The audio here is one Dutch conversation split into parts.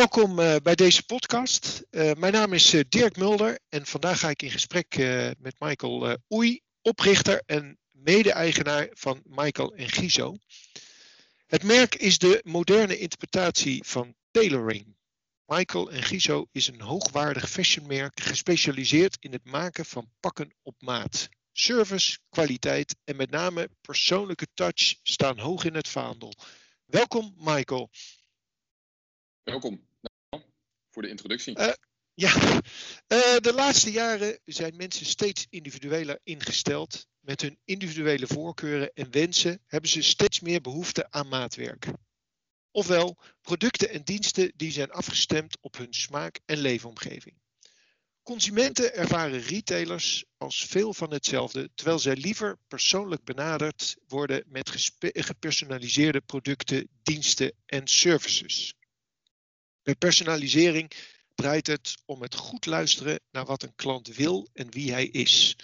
Welkom uh, bij deze podcast. Uh, mijn naam is uh, Dirk Mulder en vandaag ga ik in gesprek met Michael Oei, oprichter en mede-eigenaar van Michael en Gizo. Het merk is de moderne interpretatie van tailoring. Michael en Gizo is een hoogwaardig fashionmerk gespecialiseerd in het maken van pakken op maat. Service, kwaliteit en met name persoonlijke touch staan hoog in het vaandel. Welkom Michael. Welkom voor de introductie. Uh, ja, uh, de laatste jaren zijn mensen steeds individueler ingesteld. Met hun individuele voorkeuren en wensen hebben ze steeds meer behoefte aan maatwerk. Ofwel, producten en diensten die zijn afgestemd op hun smaak en leefomgeving. Consumenten ervaren retailers als veel van hetzelfde, terwijl zij liever persoonlijk benaderd worden met gepersonaliseerde producten, diensten en services. Bij personalisering draait het om het goed luisteren naar wat een klant wil en wie hij is.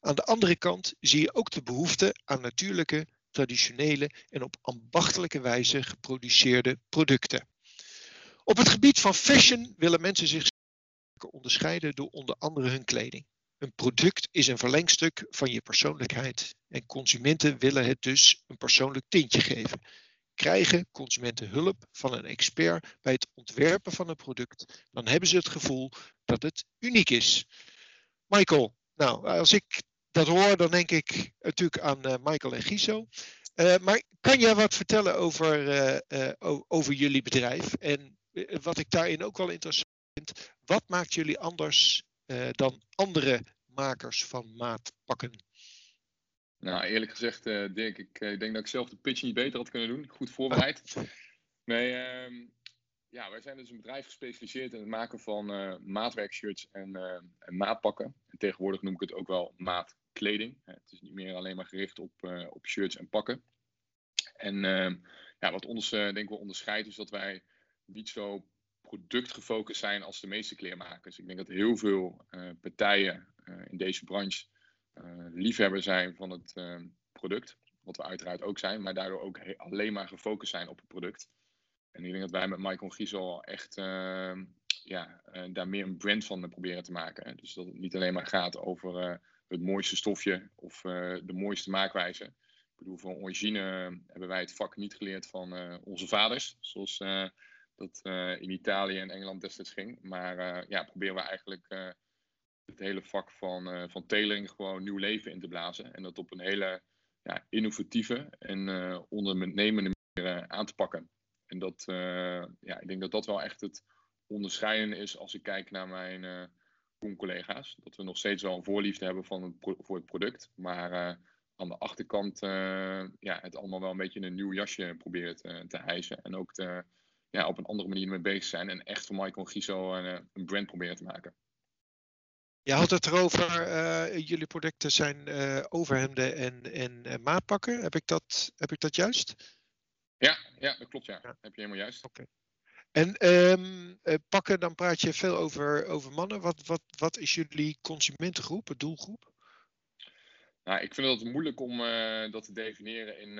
Aan de andere kant zie je ook de behoefte aan natuurlijke, traditionele en op ambachtelijke wijze geproduceerde producten. Op het gebied van fashion willen mensen zich onderscheiden door onder andere hun kleding. Een product is een verlengstuk van je persoonlijkheid en consumenten willen het dus een persoonlijk tintje geven krijgen consumenten hulp van een expert bij het ontwerpen van een product, dan hebben ze het gevoel dat het uniek is. Michael, nou, als ik dat hoor, dan denk ik natuurlijk aan uh, Michael en Giso. Uh, maar kan jij wat vertellen over, uh, over jullie bedrijf? En wat ik daarin ook wel interessant vind, wat maakt jullie anders dan andere makers van maatpakken? Nou, eerlijk gezegd, uh, Dirk, ik, uh, ik, denk dat ik zelf de pitch niet beter had kunnen doen. Goed voorbereid. Nee, um, ja, wij zijn dus een bedrijf gespecialiseerd in het maken van uh, maatwerkshirts en, en, maatpakken. En tegenwoordig noem ik het ook wel maatkleding. Het is niet meer alleen maar gericht op, op shirts en pakken. En ehm, ja, wat ons denk ik wel onderscheidt is dat wij niet zo productgefocust zijn als de meeste kleermakers. Ik denk dat heel veel partijen in deze branche liefhebber zijn van het ehm, product. Wat we uiteraard ook zijn, maar daardoor ook alleen maar gefocust zijn op het product. En ik denk dat wij met Michael Giesel echt ehm, ja, uh, daar meer een brand van proberen te maken. Dus dat het niet alleen maar gaat over het mooiste stofje of de mooiste maakwijze. Ik bedoel, van origine hebben wij het vak niet geleerd van onze vaders, zoals dat in Italië en Engeland destijds ging. Maar ja, proberen we eigenlijk het hele vak van, uh, van gewoon nieuw leven in te blazen. En dat op een hele ja, innovatieve en uh, ondernemende manier uh, aan te pakken. En dat, ja, ik denk dat dat wel echt het onderscheidende is als ik kijk naar mijn collega's. Dat we nog steeds wel een voorliefde hebben van het voor het product. Maar aan de achterkant ja, het allemaal wel een beetje in een nieuw jasje proberen te, hijsen. En ook ja, op een andere manier mee bezig zijn. En echt van Michael Giso een, een brand proberen te maken. Je had het erover, uh, jullie producten zijn uh, overhemden en, en uh, maatpakken. Heb ik, dat, heb ik dat juist? Ja, ja dat klopt. Ja. ja. Heb je helemaal juist. Oké. Okay. En um, pakken, dan praat je veel over, over mannen. Wat, wat, wat is jullie consumentengroep, doelgroep? Nou, ik vind het moeilijk om dat te definiëren in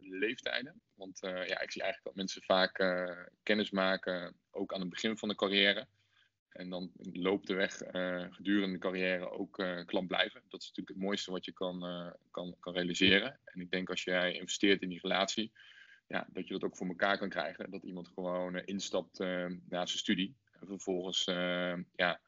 leeftijden. Want ja, ik zie eigenlijk dat mensen vaak kennis maken, ook aan het begin van de carrière. En dan loopt de weg uh, gedurende de carrière ook uh, klant blijven. Dat is natuurlijk het mooiste wat je kan, uh, kan, kan realiseren. En ik denk als jij investeert in die relatie, ja, dat je dat ook voor elkaar kan krijgen. Dat iemand gewoon instapt na zijn studie. En vervolgens, ja,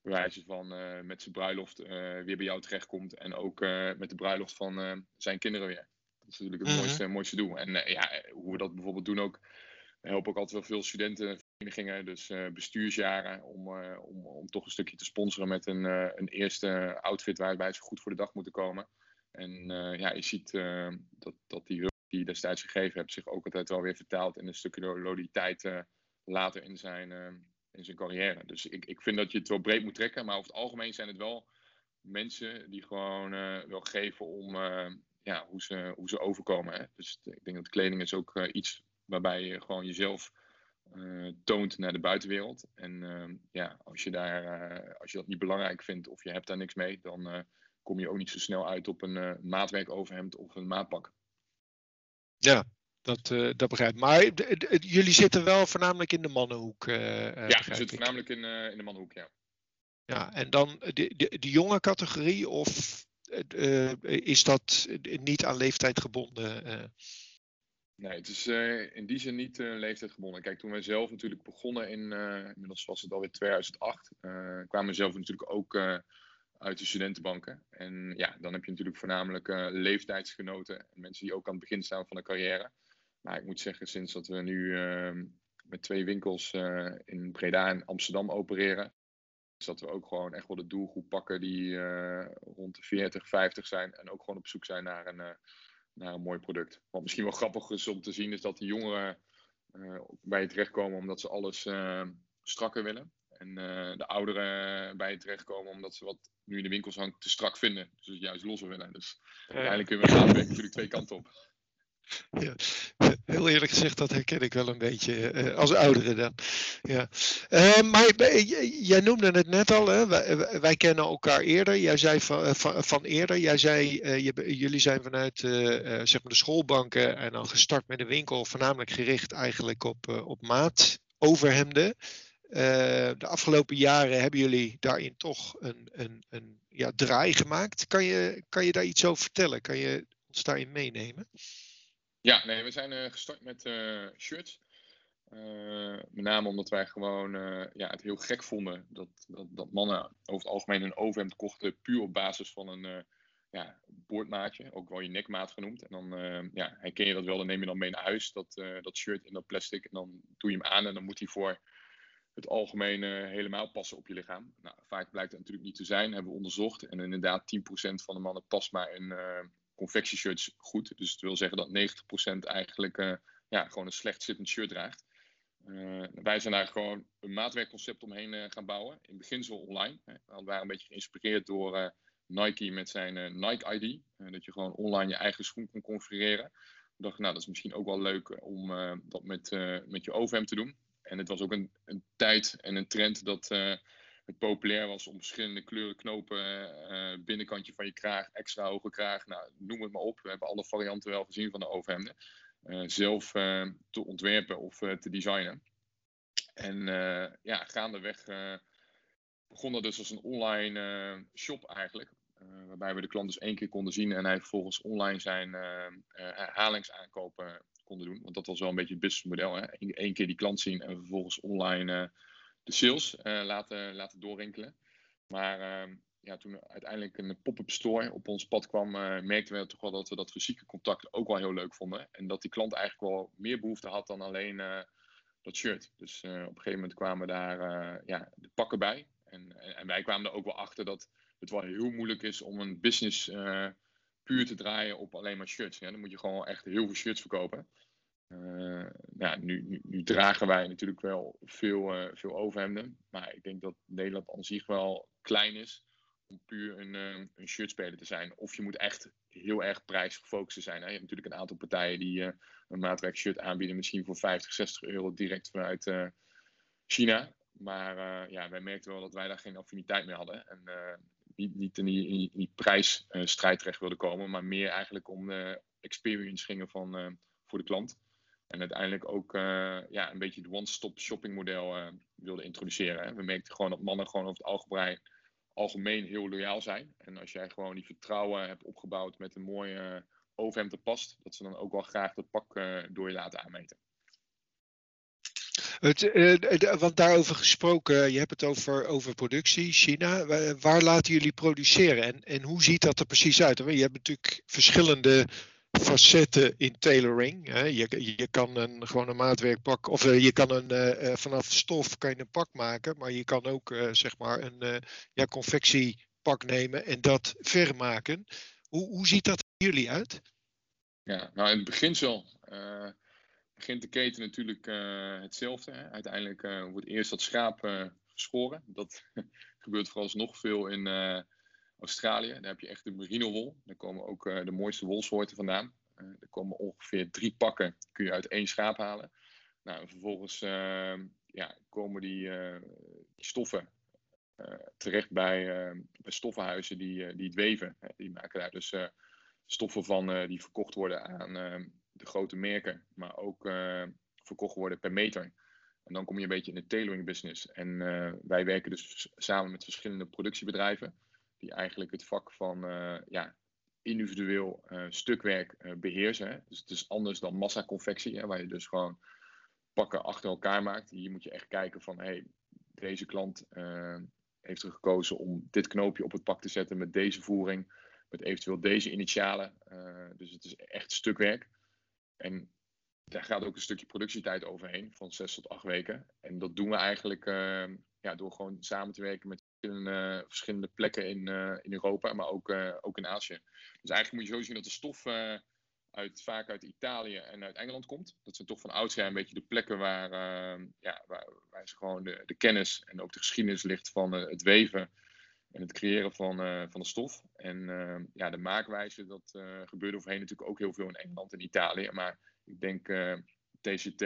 wijze van met zijn bruiloft weer bij jou terechtkomt. En ook met de bruiloft van zijn kinderen weer. Dat is natuurlijk het mhm. mooiste, mooiste doel. En ja, hoe we dat bijvoorbeeld doen ook. We helpen ook altijd wel veel studenten verenigingen, dus uh, bestuursjaren, om, uh, om, om toch een stukje te sponsoren met een, uh, een eerste outfit waarbij ze goed voor de dag moeten komen. En ja, je ziet dat, dat die hulp die je destijds gegeven hebt zich ook altijd wel weer vertaalt in een stukje loyaliteit later in zijn, in zijn carrière. Dus ik, ik vind dat je het wel breed moet trekken, maar over het algemeen zijn het wel mensen die gewoon wel geven om ja, hoe, ze, hoe ze overkomen. Hè? Dus ik denk dat kleding is ook iets waarbij je gewoon jezelf uh, toont naar de buitenwereld. En uh, ja, als je, daar, uh, als je dat niet belangrijk vindt of je hebt daar niks mee, dan uh, kom je ook niet zo snel uit op een maatwerk overhemd of een maatpak. Ja, dat, dat begrijp ik. Maar jullie zitten wel voornamelijk in de mannenhoek. ja, we zitten voornamelijk in, in de mannenhoek, ja. Ja, en dan de, de, de jonge categorie of is dat niet aan leeftijd gebonden? Nee, het is in die zin niet leeftijd gebonden. Kijk, toen wij zelf natuurlijk begonnen in, inmiddels was het alweer 2008, kwamen we zelf natuurlijk ook uit de studentenbanken. En ja, dan heb je natuurlijk voornamelijk uh, leeftijdsgenoten. Mensen die ook aan het begin staan van een carrière. Maar ik moet zeggen, sinds dat we nu uh, met twee winkels uh, in Breda en Amsterdam opereren. Is dat we ook gewoon echt wel de doelgroep pakken die uh, rond de 40, 50 zijn. En ook gewoon op zoek zijn naar een, naar een mooi product. Wat misschien wel grappig is om te zien, is dat de jongeren bij je terechtkomen omdat ze alles strakker willen. En de ouderen bij je terechtkomen omdat ze wat nu in de winkels hangt, te strak vinden. Dus het juist losser willen. Dus uiteindelijk kunnen we natuurlijk twee kanten op. Ja, heel eerlijk gezegd, dat herken ik wel een beetje uh, als oudere dan. Ja. Uh, maar jij noemde het net al, hè? Wij, kennen elkaar eerder. Jij zei van, van, eerder, jij zei, uh, jullie zijn vanuit zeg maar de schoolbanken en dan gestart met een winkel, voornamelijk gericht eigenlijk op, op maat overhemden. Eh, de afgelopen jaren hebben jullie daarin toch een, een, een ja, draai gemaakt. Kan je, kan je daar iets over vertellen? Kan je ons daarin meenemen? Ja, nee, we zijn uh, gestart met uh, shirts. met name omdat wij gewoon ja, het heel gek vonden dat, dat, dat, mannen over het algemeen een overhemd kochten puur op basis van een ja, boordmaatje, ook wel je nekmaat genoemd. En dan ja, herken je dat wel, dan neem je dan mee naar huis, dat, dat shirt in dat plastic. En dan doe je hem aan en dan moet hij voor het algemeen helemaal passen op je lichaam. Nou, vaak blijkt dat natuurlijk niet te zijn, hebben we onderzocht. En inderdaad, 10% van de mannen past maar uh, confectieshirts goed. Dus het wil zeggen dat 90% eigenlijk uh, ja, gewoon een slecht zittend shirt draagt. Uh, wij zijn daar gewoon een maatwerkconcept omheen gaan bouwen. In beginsel online. Hè. We waren een beetje geïnspireerd door Nike met zijn Nike ID. dat je gewoon online je eigen schoen kon configureren. We dachten, nou, dat is misschien ook wel leuk om dat met, met je overhemd te doen. En het was ook een, een tijd en een trend dat het populair was om verschillende kleuren knopen, uh, binnenkantje van je kraag, extra hoge kraag, nou, noem het maar op. We hebben alle varianten wel gezien van de overhemden. Uh, zelf te ontwerpen of te designen. En ja, gaandeweg begon dat dus als een online shop eigenlijk. waarbij we de klant dus één keer konden zien en hij vervolgens online zijn herhalingsaankopen konden doen. Want dat was wel een beetje het businessmodel. Eén keer die klant zien en vervolgens online de sales uh, laten, laten doorrinkelen. Maar uh, ja, toen uiteindelijk een pop-up store op ons pad kwam, uh, merkten we toch wel dat we dat fysieke contact ook wel heel leuk vonden. En dat die klant eigenlijk wel meer behoefte had dan alleen dat shirt. Dus op een gegeven moment kwamen daar ja, de pakken bij. En, en, wij kwamen er ook wel achter dat het wel heel moeilijk is om een business puur te draaien op alleen maar shirts. Dan moet je gewoon echt heel veel shirts verkopen. Uh, nou, nu, nu, dragen wij natuurlijk wel veel, uh, veel overhemden. Maar ik denk dat Nederland aan zich wel klein is om puur een, uh, een shirtspeler te zijn. Of je moet echt heel erg prijsgefocust zijn. Hè? Je hebt natuurlijk een aantal partijen die een maatwerk shirt aanbieden. Misschien voor 50, 60 euro direct vanuit China. Maar ja, wij merkten wel dat wij daar geen affiniteit mee hadden. En niet, in die, die prijsstrijd terecht wilden komen, maar meer eigenlijk om de experience gingen van, voor de klant. En uiteindelijk ook uh, ja, een beetje het one-stop shopping model uh, wilden introduceren. We merkten gewoon dat mannen gewoon over het algemeen, algemeen heel loyaal zijn. En als jij gewoon die vertrouwen hebt opgebouwd met een mooie overhemd te past, dat ze dan ook wel graag dat pak door je laten aanmeten. Het, want daarover gesproken, je hebt het over, over productie, China. Waar laten jullie produceren en, en hoe ziet dat er precies uit? Je hebt natuurlijk verschillende facetten in tailoring. Hè? Je, je kan een, gewoon een maatwerkpak, of uh, je kan een, uh, vanaf stof kan je een pak maken, maar je kan ook zeg maar een ja, confectiepak nemen en dat vermaken. Hoe, hoe ziet dat jullie uit? Ja, nou in het beginsel begint de keten natuurlijk uh, hetzelfde. Hè. Uiteindelijk uh, wordt eerst dat schaap uh, geschoren. Dat gebeurt vooralsnog veel in Australië. Daar heb je echt de merino wol. Daar komen ook de mooiste wolsoorten vandaan. er komen ongeveer drie pakken kun je uit één schaap halen. Nou, en vervolgens ja, komen die, die stoffen terecht bij, bij stoffenhuizen die, die het weven. die maken daar dus stoffen van die verkocht worden aan de grote merken, maar ook verkocht worden per meter. En dan kom je een beetje in de tailoring business. En wij werken dus samen met verschillende productiebedrijven, die eigenlijk het vak van ja, individueel stukwerk beheersen. Dus het is anders dan massaconfectie, hè, waar je dus gewoon pakken achter elkaar maakt. Hier moet je echt kijken van, hey, deze klant heeft er gekozen om dit knoopje op het pak te zetten met deze voering, met eventueel deze initialen. Dus het is echt stukwerk. En daar gaat ook een stukje productietijd overheen, van zes tot acht weken. En dat doen we eigenlijk ja, door gewoon samen te werken met verschillende, verschillende plekken in, in Europa, maar ook, ook in Azië. Dus eigenlijk moet je zo zien dat de stof uit, vaak uit Italië en uit Engeland komt. Dat zijn toch van oudsher een beetje de plekken waar, ja, waar, ze gewoon de, de, kennis en ook de geschiedenis ligt van het weven en het creëren van, van de stof. En ja, de maakwijze, dat eh, gebeurde overheen natuurlijk ook heel veel in Engeland en Italië. Maar ik denk TCT,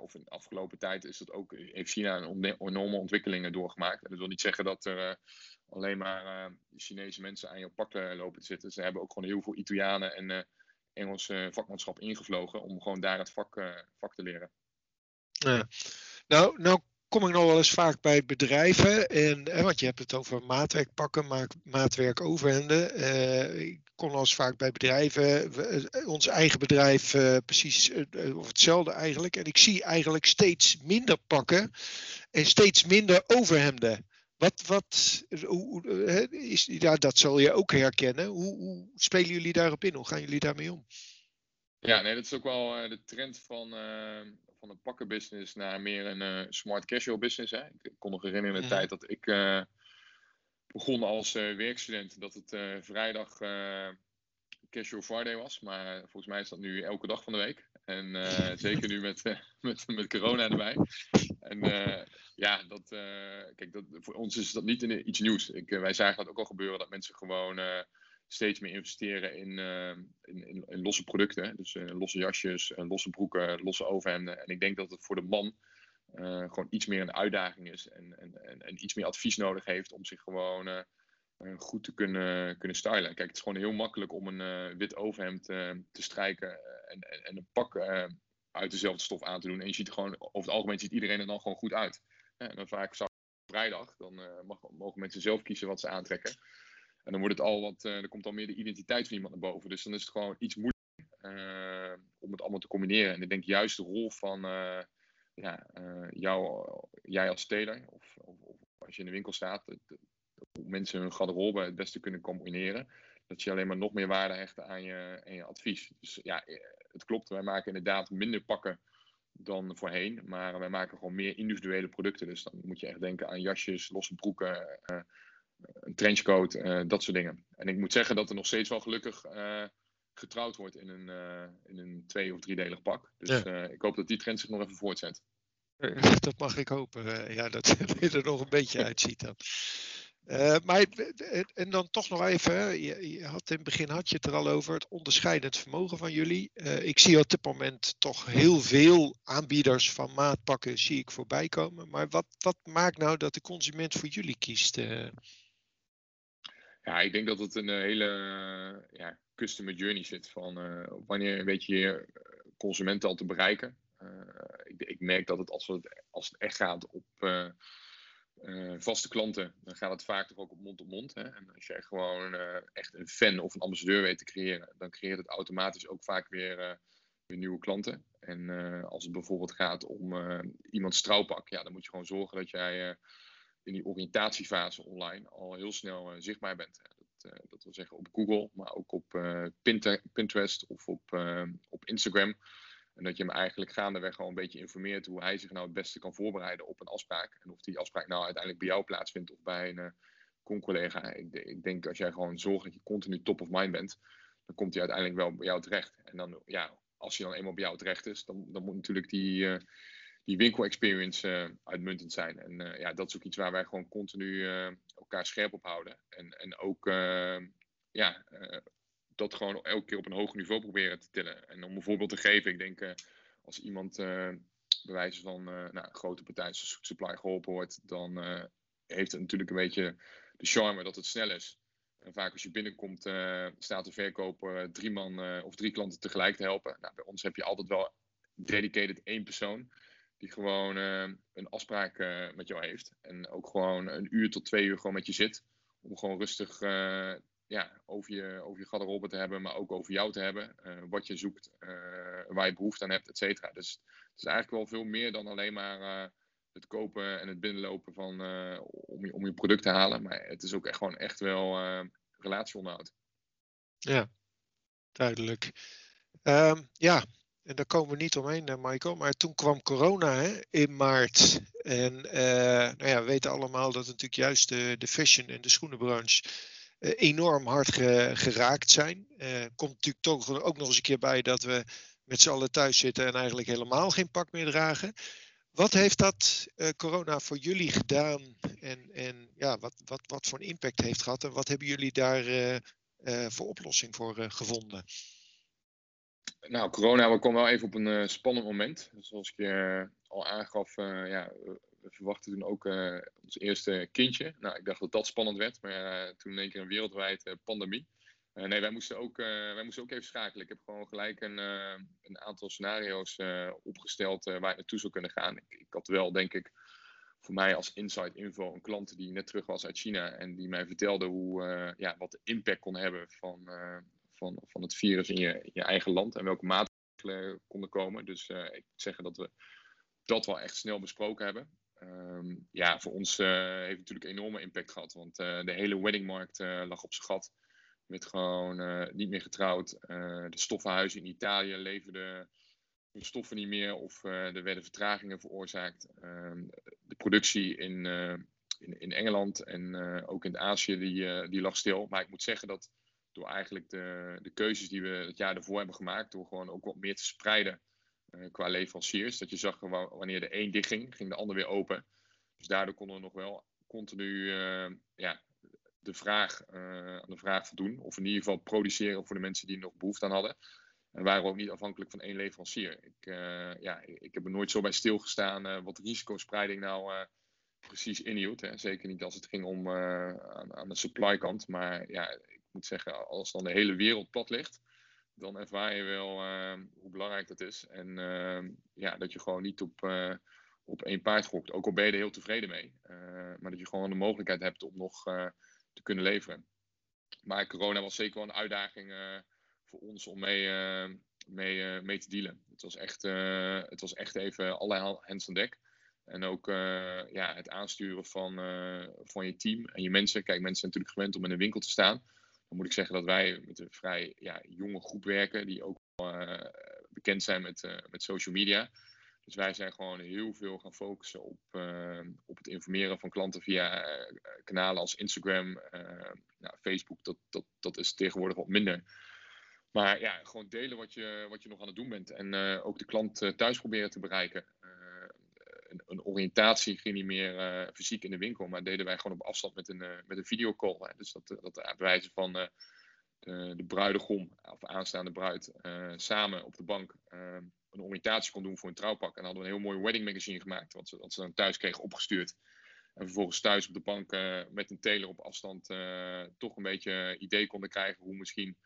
of in de afgelopen tijd is dat ook, heeft China een enorme ontwikkelingen doorgemaakt. En dat wil niet zeggen dat er alleen maar Chinese mensen aan jouw pakken lopen te zitten. Ze hebben ook gewoon heel veel Italianen en Engelse eh, vakmanschap ingevlogen om gewoon daar het vak, eh, vak te leren. Ja. Nou, nou kom ik nog wel eens vaak bij bedrijven. En, want je hebt het over maatwerkpakken, maak, maatwerk overhemden. Uh, ik kom wel eens vaak bij bedrijven. ons eigen bedrijf uh, precies of hetzelfde eigenlijk. En ik zie eigenlijk steeds minder pakken en steeds minder overhemden. Wat, wat hoe, is, ja, dat zal je ook herkennen. Hoe, hoe, spelen jullie daarop in? Hoe gaan jullie daarmee om? Ja, nee, dat is ook wel de trend van, van een pakkenbusiness naar meer een uh, smart casual business. Hè. Ik kon nog herinneren in de mhm. tijd dat ik begon als werkstudent, dat het vrijdag Casual Friday was. Maar volgens mij is dat nu elke dag van de week. En zeker nu met, met, met corona erbij. En ja, dat, kijk, dat, voor ons is dat niet in, iets nieuws. Ik, wij zagen dat ook al gebeuren, dat mensen gewoon steeds meer investeren in, in, in, in, losse producten. Dus losse jasjes, losse broeken, losse overhemden. En ik denk dat het voor de man gewoon iets meer een uitdaging is. En, en, en, iets meer advies nodig heeft om zich gewoon goed te kunnen, kunnen stylen. Kijk, het is gewoon heel makkelijk om een wit overhemd te strijken en, en, en een pak uit dezelfde stof aan te doen. En je ziet gewoon, over het algemeen ziet iedereen er dan gewoon goed uit. En dan vaak vrijdag, dan mogen mensen zelf kiezen wat ze aantrekken. En dan wordt het al wat, uh, er komt al meer de identiteit van iemand naar boven. Dus dan is het gewoon iets moeilijker uh, om het allemaal te combineren. En ik denk juist de rol van ja, jou, jij als teler, of, of, als je in de winkel staat, hoe mensen hun garderobe het beste kunnen combineren. Dat je alleen maar nog meer waarde hecht aan je, aan je advies. Dus ja, het klopt, wij maken inderdaad minder pakken dan voorheen. Maar wij maken gewoon meer individuele producten. Dus dan moet je echt denken aan jasjes, losse broeken, een trenchcoat, uh, dat soort dingen. En ik moet zeggen dat er nog steeds wel gelukkig uh, getrouwd wordt in een, in een twee- of driedelig pak. Dus ja. ik hoop dat die trend zich nog even voortzet. Dat mag ik hopen. ja, dat het er nog een beetje uitziet dan. Uh, maar en dan toch nog even, je, je, had in het begin had je het er al over, het onderscheidend vermogen van jullie. Uh, ik zie op dit moment toch heel veel aanbieders van maatpakken zie ik voorbij komen. Maar wat, wat maakt nou dat de consument voor jullie kiest? Uh? Ja, ik denk dat het een hele ja, customer journey zit van wanneer weet je consumenten al te bereiken. Ik, ik, merk dat het als, het als het echt gaat op vaste klanten, dan gaat het vaak toch ook op mond op mond. Hè? En als jij gewoon echt een fan of een ambassadeur weet te creëren, dan creëert het automatisch ook vaak weer, weer nieuwe klanten. En als het bijvoorbeeld gaat om iemands trouwpak, ja, dan moet je gewoon zorgen dat jij in die oriëntatiefase online al heel snel zichtbaar bent. Dat, dat, wil zeggen op Google, maar ook op Pinterest of op, op Instagram. En dat je hem eigenlijk gaandeweg gewoon een beetje informeert hoe hij zich nou het beste kan voorbereiden op een afspraak. En of die afspraak nou uiteindelijk bij jou plaatsvindt of bij een con-collega. Ik, ik, denk als jij gewoon zorgt dat je continu top of mind bent, dan komt hij uiteindelijk wel bij jou terecht. En dan, ja, als hij dan eenmaal bij jou terecht is, dan, dan moet natuurlijk die, die winkel-experience uh, uitmuntend zijn. En ja, dat is ook iets waar wij gewoon continu elkaar scherp op houden. En, en ook ja, dat gewoon elke keer op een hoger niveau proberen te tillen. En om een voorbeeld te geven, ik denk als iemand bij wijze van nou, grote partij supply geholpen wordt, dan heeft het natuurlijk een beetje de charme dat het snel is. En vaak als je binnenkomt, staat de verkoper drie man of drie klanten tegelijk te helpen. Nou, bij ons heb je altijd wel dedicated één persoon die gewoon een afspraak met jou heeft. En ook gewoon een uur tot twee uur gewoon met je zit. Om gewoon rustig ja, over, je, over je garderobe te hebben, maar ook over jou te hebben. Uh, wat je zoekt, waar je behoefte aan hebt, et cetera. Dus het is eigenlijk wel veel meer dan alleen maar het kopen en het binnenlopen van, om, je, om je product te halen. Maar het is ook echt gewoon echt wel relatieonderhoud. Ja, duidelijk. Um, ja, en daar komen we niet omheen, Michael. Maar toen kwam corona hè, in maart. En nou ja, we weten allemaal dat natuurlijk juist de, de fashion en de schoenenbranche eh, enorm hard geraakt zijn. Uh, komt natuurlijk toch ook nog eens een keer bij dat we met z'n allen thuis zitten en eigenlijk helemaal geen pak meer dragen. Wat heeft dat corona voor jullie gedaan en, en ja, wat, wat, wat voor een impact heeft gehad en wat hebben jullie daar voor oplossing voor gevonden? Nou, corona kwam wel even op een spannend moment. Zoals ik je al aangaf, ja, we verwachten toen ook uh, ons eerste kindje. Nou, ik dacht dat dat spannend werd, maar uh, toen in één keer een wereldwijd uh, pandemie. nee, wij moesten, ook, wij moesten ook even schakelen. Ik heb gewoon gelijk een, een aantal scenario's opgesteld waar ik naartoe zou kunnen gaan. Ik, ik, had wel, denk ik, voor mij als inside info een klant die net terug was uit China en die mij vertelde hoe, ja, wat de impact kon hebben van, van, van het virus in je, je eigen land en welke maatregelen konden komen. Dus ik moet zeggen dat we dat wel echt snel besproken hebben. Ehm, ja, voor ons uh, heeft natuurlijk enorme impact gehad. Want uh, de hele weddingmarkt lag op zijn gat. Met gewoon niet meer getrouwd. de stoffenhuizen in Italië leverden hun stoffen niet meer. Of er werden vertragingen veroorzaakt. Ehm, de productie in, in, in, Engeland en ook in Azië die, die lag stil. Maar ik moet zeggen dat door eigenlijk de, de keuzes die we het jaar ervoor hebben gemaakt. Door gewoon ook wat meer te spreiden uh, qua leveranciers. Dat je zag wanneer de een dicht ging, de ander weer open. Dus daardoor konden we nog wel continu uh, ja, de, vraag, uh, aan de vraag voldoen. Of in ieder geval produceren voor de mensen die nog behoefte aan hadden. En waren we ook niet afhankelijk van één leverancier. Ik, ja, ik heb er nooit zo bij stilgestaan wat risicospreiding nou precies inhield. Hè. Zeker niet als het ging om aan, aan, de supply kant. Maar ja, moet zeggen, als dan de hele wereld plat ligt dan ervaar je wel ehm, hoe belangrijk dat is. En ehm, ja, dat je gewoon niet op, uh, op één paard gokt. Ook al ben je er heel tevreden mee. Uh, maar dat je gewoon de mogelijkheid hebt om nog uh, te kunnen leveren. Maar corona was zeker wel een uitdaging voor ons om mee, mee, mee te dealen. Het was, echt, het was echt even alle hands aan dek. En ook ja, het aansturen van, van je team en je mensen. Kijk, mensen zijn natuurlijk gewend om in een winkel te staan dan moet ik zeggen dat wij met een vrij ja, jonge groep werken, die ook uh, bekend zijn met, uh, met social media. Dus wij zijn gewoon heel veel gaan focussen op, uh, op het informeren van klanten via kanalen als Instagram, nou, Facebook. Dat, dat, dat is tegenwoordig wat minder. Maar ja, gewoon delen wat je, wat je nog aan het doen bent. En ook de klant thuis proberen te bereiken een, oriëntatie ging niet meer uh, fysiek in de winkel, maar deden wij gewoon op afstand met een, uh, met een videocall. Hè. Dus dat, dat wijze van uh, de, de bruidegom of aanstaande bruid samen op de bank een oriëntatie kon doen voor een trouwpak. En hadden we een heel mooi wedding magazine gemaakt, wat ze, wat ze dan thuis kregen opgestuurd. En vervolgens thuis op de bank met een teler op afstand toch een beetje idee konden krijgen hoe misschien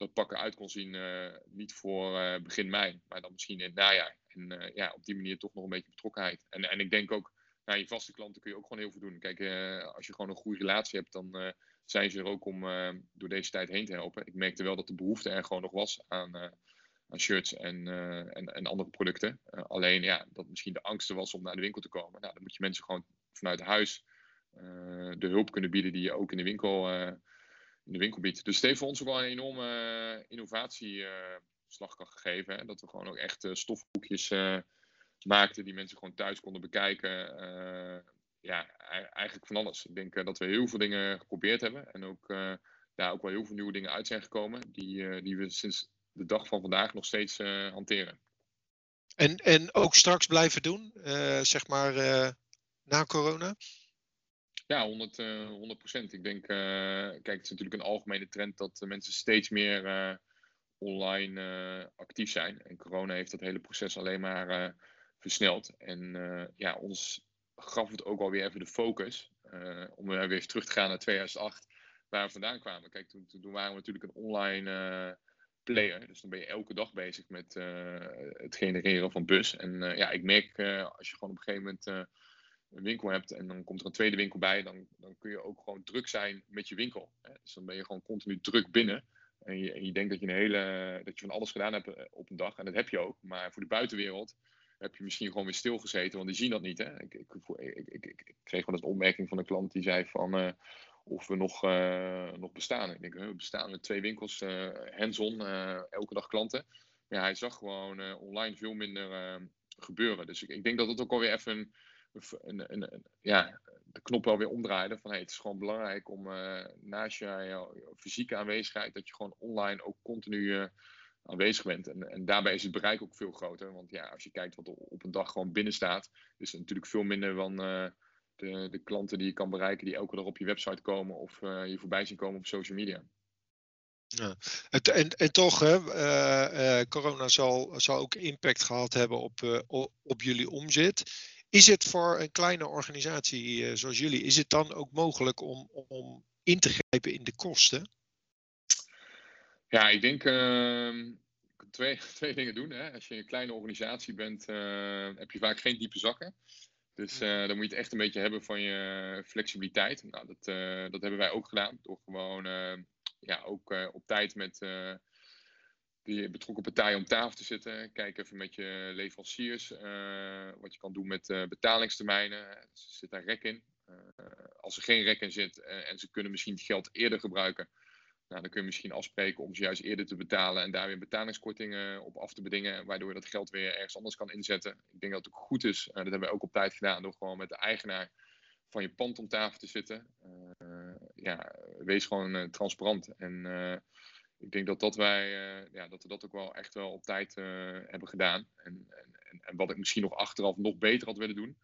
dat pak eruit kon zien. niet voor begin mei, maar dan misschien in het najaar. En uh, ja, op die manier toch nog een beetje betrokkenheid. En, en ik denk ook, nou, je vaste klanten kun je ook gewoon heel veel doen. Kijk, als je gewoon een goede relatie hebt, dan zijn ze er ook om door deze tijd heen te helpen. Ik merkte wel dat de behoefte er gewoon nog was aan, aan shirts en, en, en, andere producten. alleen ja, dat misschien de angst er was om naar de winkel te komen. Nou, dan moet je mensen gewoon vanuit huis de hulp kunnen bieden die je ook in de winkel, in de winkel biedt. Dus het heeft voor ons ook wel een enorme innovatie slag kan gegeven. Dat we gewoon ook echt uh, stofboekjes maakten die mensen gewoon thuis konden bekijken. Ja, eigenlijk van alles. Ik denk dat we heel veel dingen geprobeerd hebben. En ook daar ook wel heel veel nieuwe dingen uit zijn gekomen. Die, die we sinds de dag van vandaag nog steeds hanteren. En, en ook straks blijven doen, zeg maar na corona? Ja, 100, 100 procent. Ik denk, kijk, het is natuurlijk een algemene trend dat mensen steeds meer online uh, actief zijn. En corona heeft dat hele proces alleen maar uh, versneld. En uh, ja, ons gaf het ook alweer even de focus. om weer terug te gaan naar 2008. waar we vandaan kwamen. Kijk, toen, toen waren we natuurlijk een online player. Dus dan ben je elke dag bezig met het genereren van bus. En ja, ik merk als je gewoon op een gegeven moment een winkel hebt en dan komt er een tweede winkel bij, dan, dan kun je ook gewoon druk zijn met je winkel. Dus dan ben je gewoon continu druk binnen. En je, je denkt dat je, een hele, dat je van alles gedaan hebt eh, op een dag. En dat heb je ook. Maar voor de buitenwereld heb je misschien gewoon weer stilgezeten. Want die zien dat niet. Hè? Ik, ik, ik, ik, kreeg wel eens een opmerking van een klant die zei van... Uh, of we nog, uh, nog bestaan. Ik denk, we bestaan met twee winkels, uh, hands-on, elke dag klanten. Ja, hij zag gewoon online veel minder gebeuren. Dus ik, denk dat het ook alweer even een, ja, de knop wel weer omdraaiden. Van hey, het is gewoon belangrijk om uh, naast je, fysieke aanwezigheid, dat je gewoon online ook continu uh, aanwezig bent. En, en daarbij is het bereik ook veel groter. Want ja, als je kijkt wat op een dag gewoon binnen staat, is het natuurlijk veel minder dan de, de klanten die je kan bereiken, die elke dag op je website komen of je voorbij zien komen op social media. Ja. En, en, toch, hè, corona zal, zal ook impact gehad hebben op, op, op jullie omzet. Is het voor een kleine organisatie uh, zoals jullie, is het dan ook mogelijk om, om in te grijpen in de kosten? Ja, ik denk uh, twee, twee dingen doen. Hè. Als je een kleine organisatie bent, uh, heb je vaak geen diepe zakken. Dus uh, dan moet je het echt een beetje hebben van je flexibiliteit. Nou, dat, dat hebben wij ook gedaan. Door gewoon ja, ook op tijd met die betrokken partijen om tafel te zitten. Kijk even met je leveranciers uh, wat je kan doen met uh, betalingstermijnen. Zit daar rek in? Uh, als er geen rek in zit en ze kunnen misschien het geld eerder gebruiken, nou, dan kun je misschien afspreken om ze juist eerder te betalen en daar weer betalingskortingen op af te bedingen, waardoor je dat geld weer ergens anders kan inzetten. Ik denk dat het ook goed is, dat hebben we ook op tijd gedaan, door gewoon met de eigenaar van je pand om tafel te zitten. ja, wees gewoon transparant en ik denk dat, dat wij uh, ja, dat we dat ook wel echt wel op tijd uh, hebben gedaan. En, en, en, wat ik misschien nog achteraf nog beter had willen doen,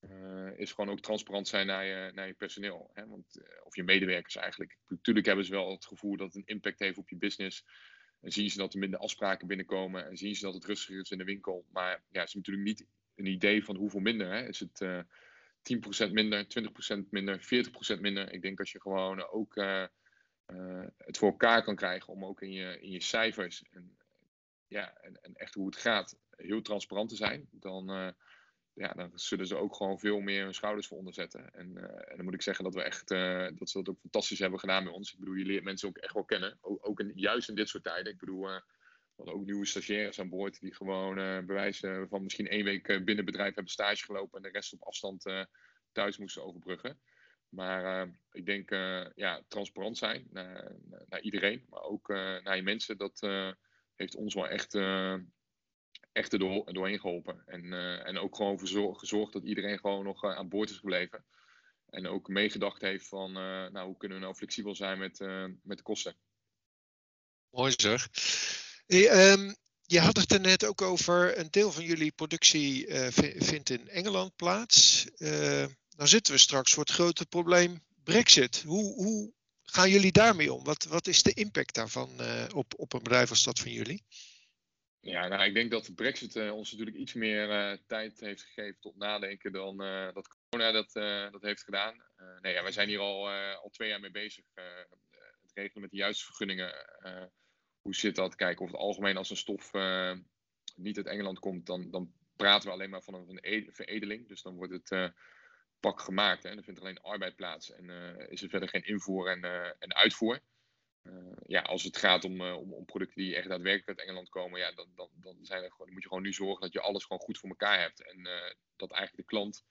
uh, is gewoon ook transparant zijn naar je, naar je personeel. Hè? Want, of je medewerkers eigenlijk. Natuurlijk hebben ze wel het gevoel dat het een impact heeft op je business. En zien ze dat er minder afspraken binnenkomen. En zien ze dat het rustiger is in de winkel. Maar ja, is natuurlijk niet een idee van hoeveel minder. Hè? Is het 10% minder, 20% minder, 40% minder? Ik denk als je gewoon ook uh, het voor elkaar kan krijgen om ook in je, in je cijfers en, ja, en, en echt hoe het gaat heel transparant te zijn, dan, uh, ja, dan zullen ze ook gewoon veel meer hun schouders voor onderzetten. En, uh, en dan moet ik zeggen dat we echt dat ze dat ook fantastisch hebben gedaan bij ons. Ik bedoel, je leert mensen ook echt wel kennen. Ook, ook juist in dit soort tijden. Ik bedoel, we hadden ook nieuwe stagiaires aan boord die gewoon bewijzen van misschien één week binnen bedrijf hebben stage gelopen en de rest op afstand thuis moesten overbruggen. Maar uh, ik denk uh, ja, transparant zijn naar, naar, iedereen, maar ook uh, naar je mensen. Dat heeft ons wel echt, echt erdoor, doorheen geholpen. En, en ook gewoon voor gezorgd dat iedereen gewoon nog aan boord is gebleven. En ook meegedacht heeft van nou, hoe kunnen we nou flexibel zijn met, met de kosten. Mooi zeg. Um, je had het er net ook over, een deel van jullie productie vindt in Engeland plaats. Dan zitten we straks voor het grote probleem Brexit. Hoe, hoe gaan jullie daarmee om? Wat, wat is de impact daarvan uh, op, op een bedrijf als dat van jullie? Ja, nou, ik denk dat Brexit uh, ons natuurlijk iets meer uh, tijd heeft gegeven tot nadenken dan dat corona dat, dat heeft gedaan. nee, wij zijn hier al, al twee jaar mee bezig. het regelen met de juiste vergunningen. hoe zit dat? Kijken of het algemeen als een stof niet uit Engeland komt, dan, dan praten we alleen maar van een e-, veredeling. Dus dan wordt het pak gemaakt. Hè. Er vindt alleen arbeid plaats en uh, is er verder geen invoer en, uh, en uitvoer. Uh, ja, als het gaat om, om, om, producten die echt daadwerkelijk uit Engeland komen, ja, dan, dan, dan, zijn er gewoon, dan moet je gewoon nu zorgen dat je alles gewoon goed voor elkaar hebt. En dat eigenlijk de klant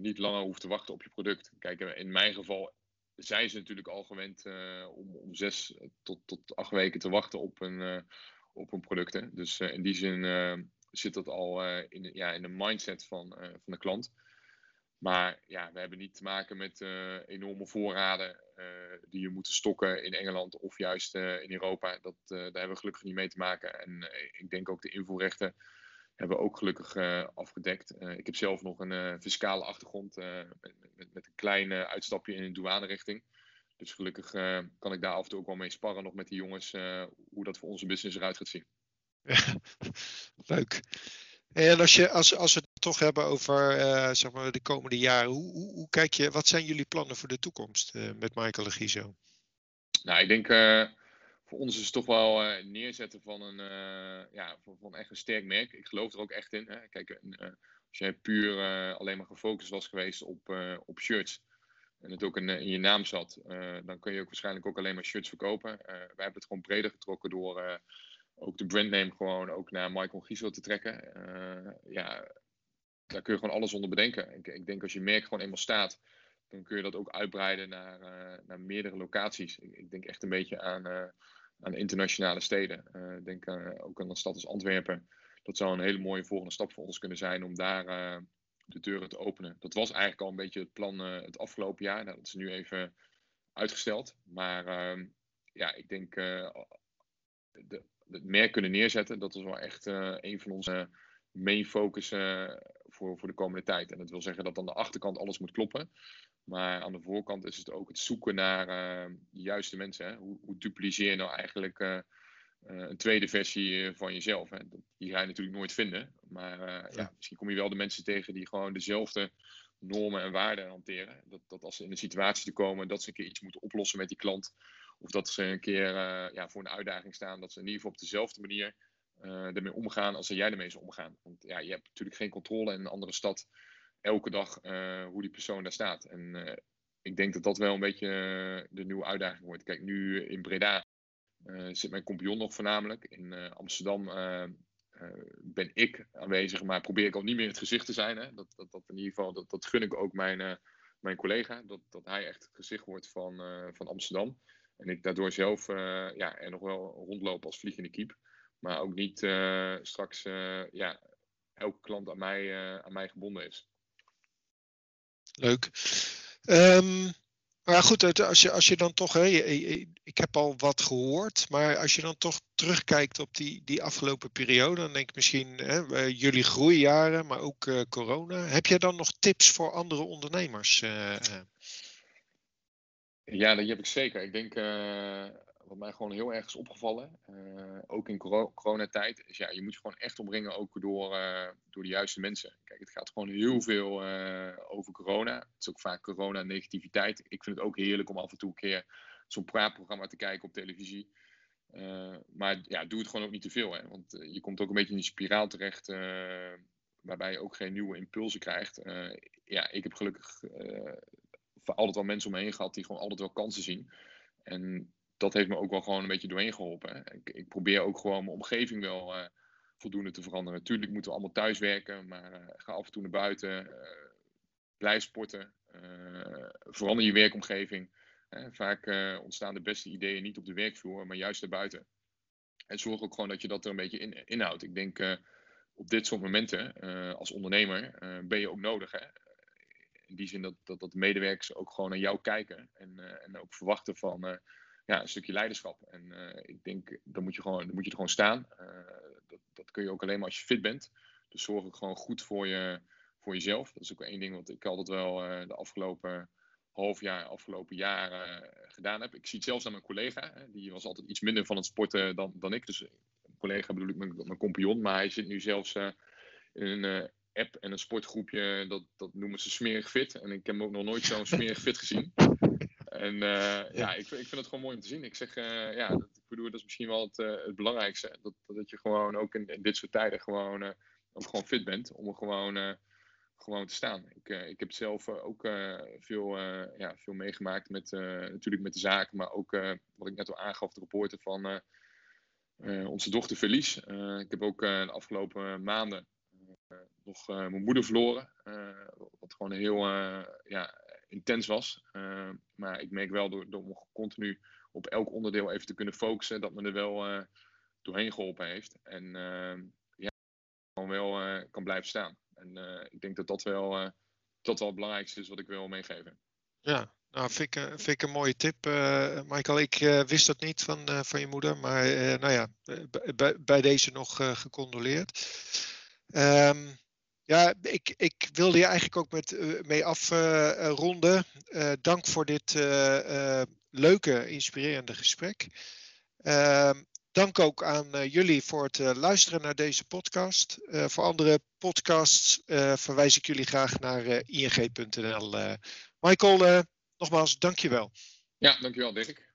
niet langer hoeft te wachten op je product. Kijk, in mijn geval zijn ze natuurlijk al gewend om, om zes tot, tot acht weken te wachten op een, op een producten. Dus in die zin zit dat al in, ja, in de mindset van, van de klant. Maar ja, we hebben niet te maken met uh, enorme voorraden uh, die je moeten stokken in Engeland of juist uh, in Europa. Dat, daar hebben we gelukkig niet mee te maken. En ik denk ook de invoerrechten hebben we ook gelukkig afgedekt. ik heb zelf nog een fiscale achtergrond met, met, met, een klein uitstapje in de douane-richting. Dus gelukkig kan ik daar af en toe ook wel mee sparren nog met die jongens hoe dat voor onze business eruit gaat zien. Leuk. En als, je, als, als toch hebben over zeg maar de komende jaren. Hoe, hoe, hoe, kijk je, wat zijn jullie plannen voor de toekomst met Michael Gizo? Nou, ik denk voor ons is het toch wel neerzetten van een, ja, van, echt een sterk merk. Ik geloof er ook echt in. Hè. Kijk, als jij puur alleen maar gefocust was geweest op, op shirts en het ook in, in je naam zat, dan kun je ook waarschijnlijk ook alleen maar shirts verkopen. wij hebben het gewoon breder getrokken door ook de brandname gewoon ook naar Michael Giesel te trekken. ja, daar kun je gewoon alles onder bedenken. Ik, ik denk als je merk gewoon eenmaal staat, dan kun je dat ook uitbreiden naar, naar meerdere locaties. Ik, ik, denk echt een beetje aan aan internationale steden. Uh, denk ook aan een stad als Antwerpen. Dat zou een hele mooie volgende stap voor ons kunnen zijn om daar de deuren te openen. Dat was eigenlijk al een beetje het plan het afgelopen jaar. Nou, dat is nu even uitgesteld. Maar ehm, ja, ik denk de, het merk kunnen neerzetten. Dat is wel echt een van onze main focus voor, voor de komende tijd. En dat wil zeggen dat aan de achterkant alles moet kloppen. Maar aan de voorkant is het ook het zoeken naar uh, de juiste mensen. Hè? Hoe, hoe dupliceer je nou eigenlijk uh, uh, een tweede versie van jezelf? Hè? Die ga je natuurlijk nooit vinden. Maar ja. ja. misschien kom je wel de mensen tegen die gewoon dezelfde normen en waarden hanteren. Dat, dat als ze in een situatie te komen dat ze een keer iets moeten oplossen met die klant. Of dat ze een keer ja, voor een uitdaging staan. Dat ze in ieder geval op dezelfde manier ermee omgaan als jij ermee zou omgaan. Want ja, je hebt natuurlijk geen controle in een andere stad elke dag uh, hoe die persoon daar staat. En uh, ik denk dat dat wel een beetje uh, de nieuwe uitdaging wordt. Kijk, nu in Breda zit mijn compagnon nog voornamelijk. In Amsterdam ben ik aanwezig, maar probeer ik al niet meer het gezicht te zijn. Hè? Dat, dat, dat in ieder geval, dat, dat gun ik ook mijn, mijn collega. Dat, dat hij echt het gezicht wordt van, van Amsterdam. En ik daardoor zelf ja, er nog wel rondloop als vliegende kiep. Maar ook niet straks ja, elke klant aan mij, aan mij gebonden is. Leuk. Um, maar goed, als je, als je dan toch, hè, ik heb al wat gehoord, maar als je dan toch terugkijkt op die, die afgelopen periode, dan denk ik misschien hè, jullie groeijaren, maar ook corona. Heb jij dan nog tips voor andere ondernemers? Ja, dat heb ik zeker. Ik denk, wat mij gewoon heel erg is opgevallen, uh, ook in coronatijd, is ja, je moet je gewoon echt omringen ook door, uh, door de juiste mensen. Kijk, het gaat gewoon heel veel uh, over corona. Het is ook vaak corona-negativiteit. Ik vind het ook heerlijk om af en toe een keer zo'n praatprogramma te kijken op televisie. maar ja, doe het gewoon ook niet te veel. Hè? Want je komt ook een beetje in die spiraal terecht waarbij je ook geen nieuwe impulsen krijgt. ja, ik heb gelukkig altijd wel mensen om me heen gehad die gewoon altijd wel kansen zien. En dat heeft me ook wel gewoon een beetje doorheen geholpen. Ik, ik probeer ook gewoon mijn omgeving wel uh, voldoende te veranderen. Natuurlijk moeten we allemaal thuiswerken, maar uh, ga af en toe naar buiten. Uh, blijf sporten. verander je werkomgeving. vaak ontstaan de beste ideeën niet op de werkvloer, maar juist daarbuiten. En zorg ook gewoon dat je dat er een beetje in, inhoudt. Ik denk op dit soort momenten, als ondernemer, ben je ook nodig. Hè? In die zin dat, dat, dat de medewerkers ook gewoon naar jou kijken. En, en ook verwachten van ja, een stukje leiderschap. En uh, ik denk, dan moet je, gewoon, dan moet je er gewoon staan. Uh, dat, dat kun je ook alleen maar als je fit bent. Dus zorg ook gewoon goed voor, je, voor jezelf. Dat is ook één ding wat ik altijd wel uh, de afgelopen half jaar, afgelopen jaren gedaan heb. Ik zie het zelfs aan mijn collega. Hè, die was altijd iets minder van het sporten dan, dan ik. Dus een collega bedoel ik mijn, mijn compagnon. Maar hij zit nu zelfs in een app en een sportgroepje. Dat, dat noemen ze smerig fit. En ik heb ook nog nooit zo'n smerig fit gezien. En uh, ja, ik, ik vind het gewoon mooi om te zien. Ik zeg, uh, ja, dat, ik bedoel, dat is misschien wel het, uh, het belangrijkste. Dat, dat je gewoon ook in, in dit soort tijden gewoon, ook gewoon fit bent. Om gewoon, gewoon te staan. Ik, ik heb zelf ook veel, ja, veel meegemaakt met, natuurlijk met de zaken. Maar ook, wat ik net al aangaf, de rapporten van onze dochter Verlies. ik heb ook de afgelopen maanden nog mijn moeder verloren. wat gewoon heel ja, intens was. Uh, maar ik merk wel door, door continu op elk onderdeel even te kunnen focussen, dat me er wel uh, doorheen geholpen heeft. En uh, ja, wel kan blijven staan. En ik denk dat dat wel, dat wel het belangrijkste is wat ik wil meegeven. Ja, nou, vind ik, vind ik een mooie tip, Michael. Ik wist dat niet van, van je moeder, maar nou ja, bij deze nog gecondoleerd. Um, ja, ik, ik wilde je eigenlijk ook met, uh, mee afronden. Uh, dank voor dit leuke, inspirerende gesprek. Ehm, Dank ook aan jullie voor het luisteren naar deze podcast. voor andere podcasts verwijs ik jullie graag naar ing.nl. Michael, nogmaals, dankjewel. Ja, dankjewel Dirk.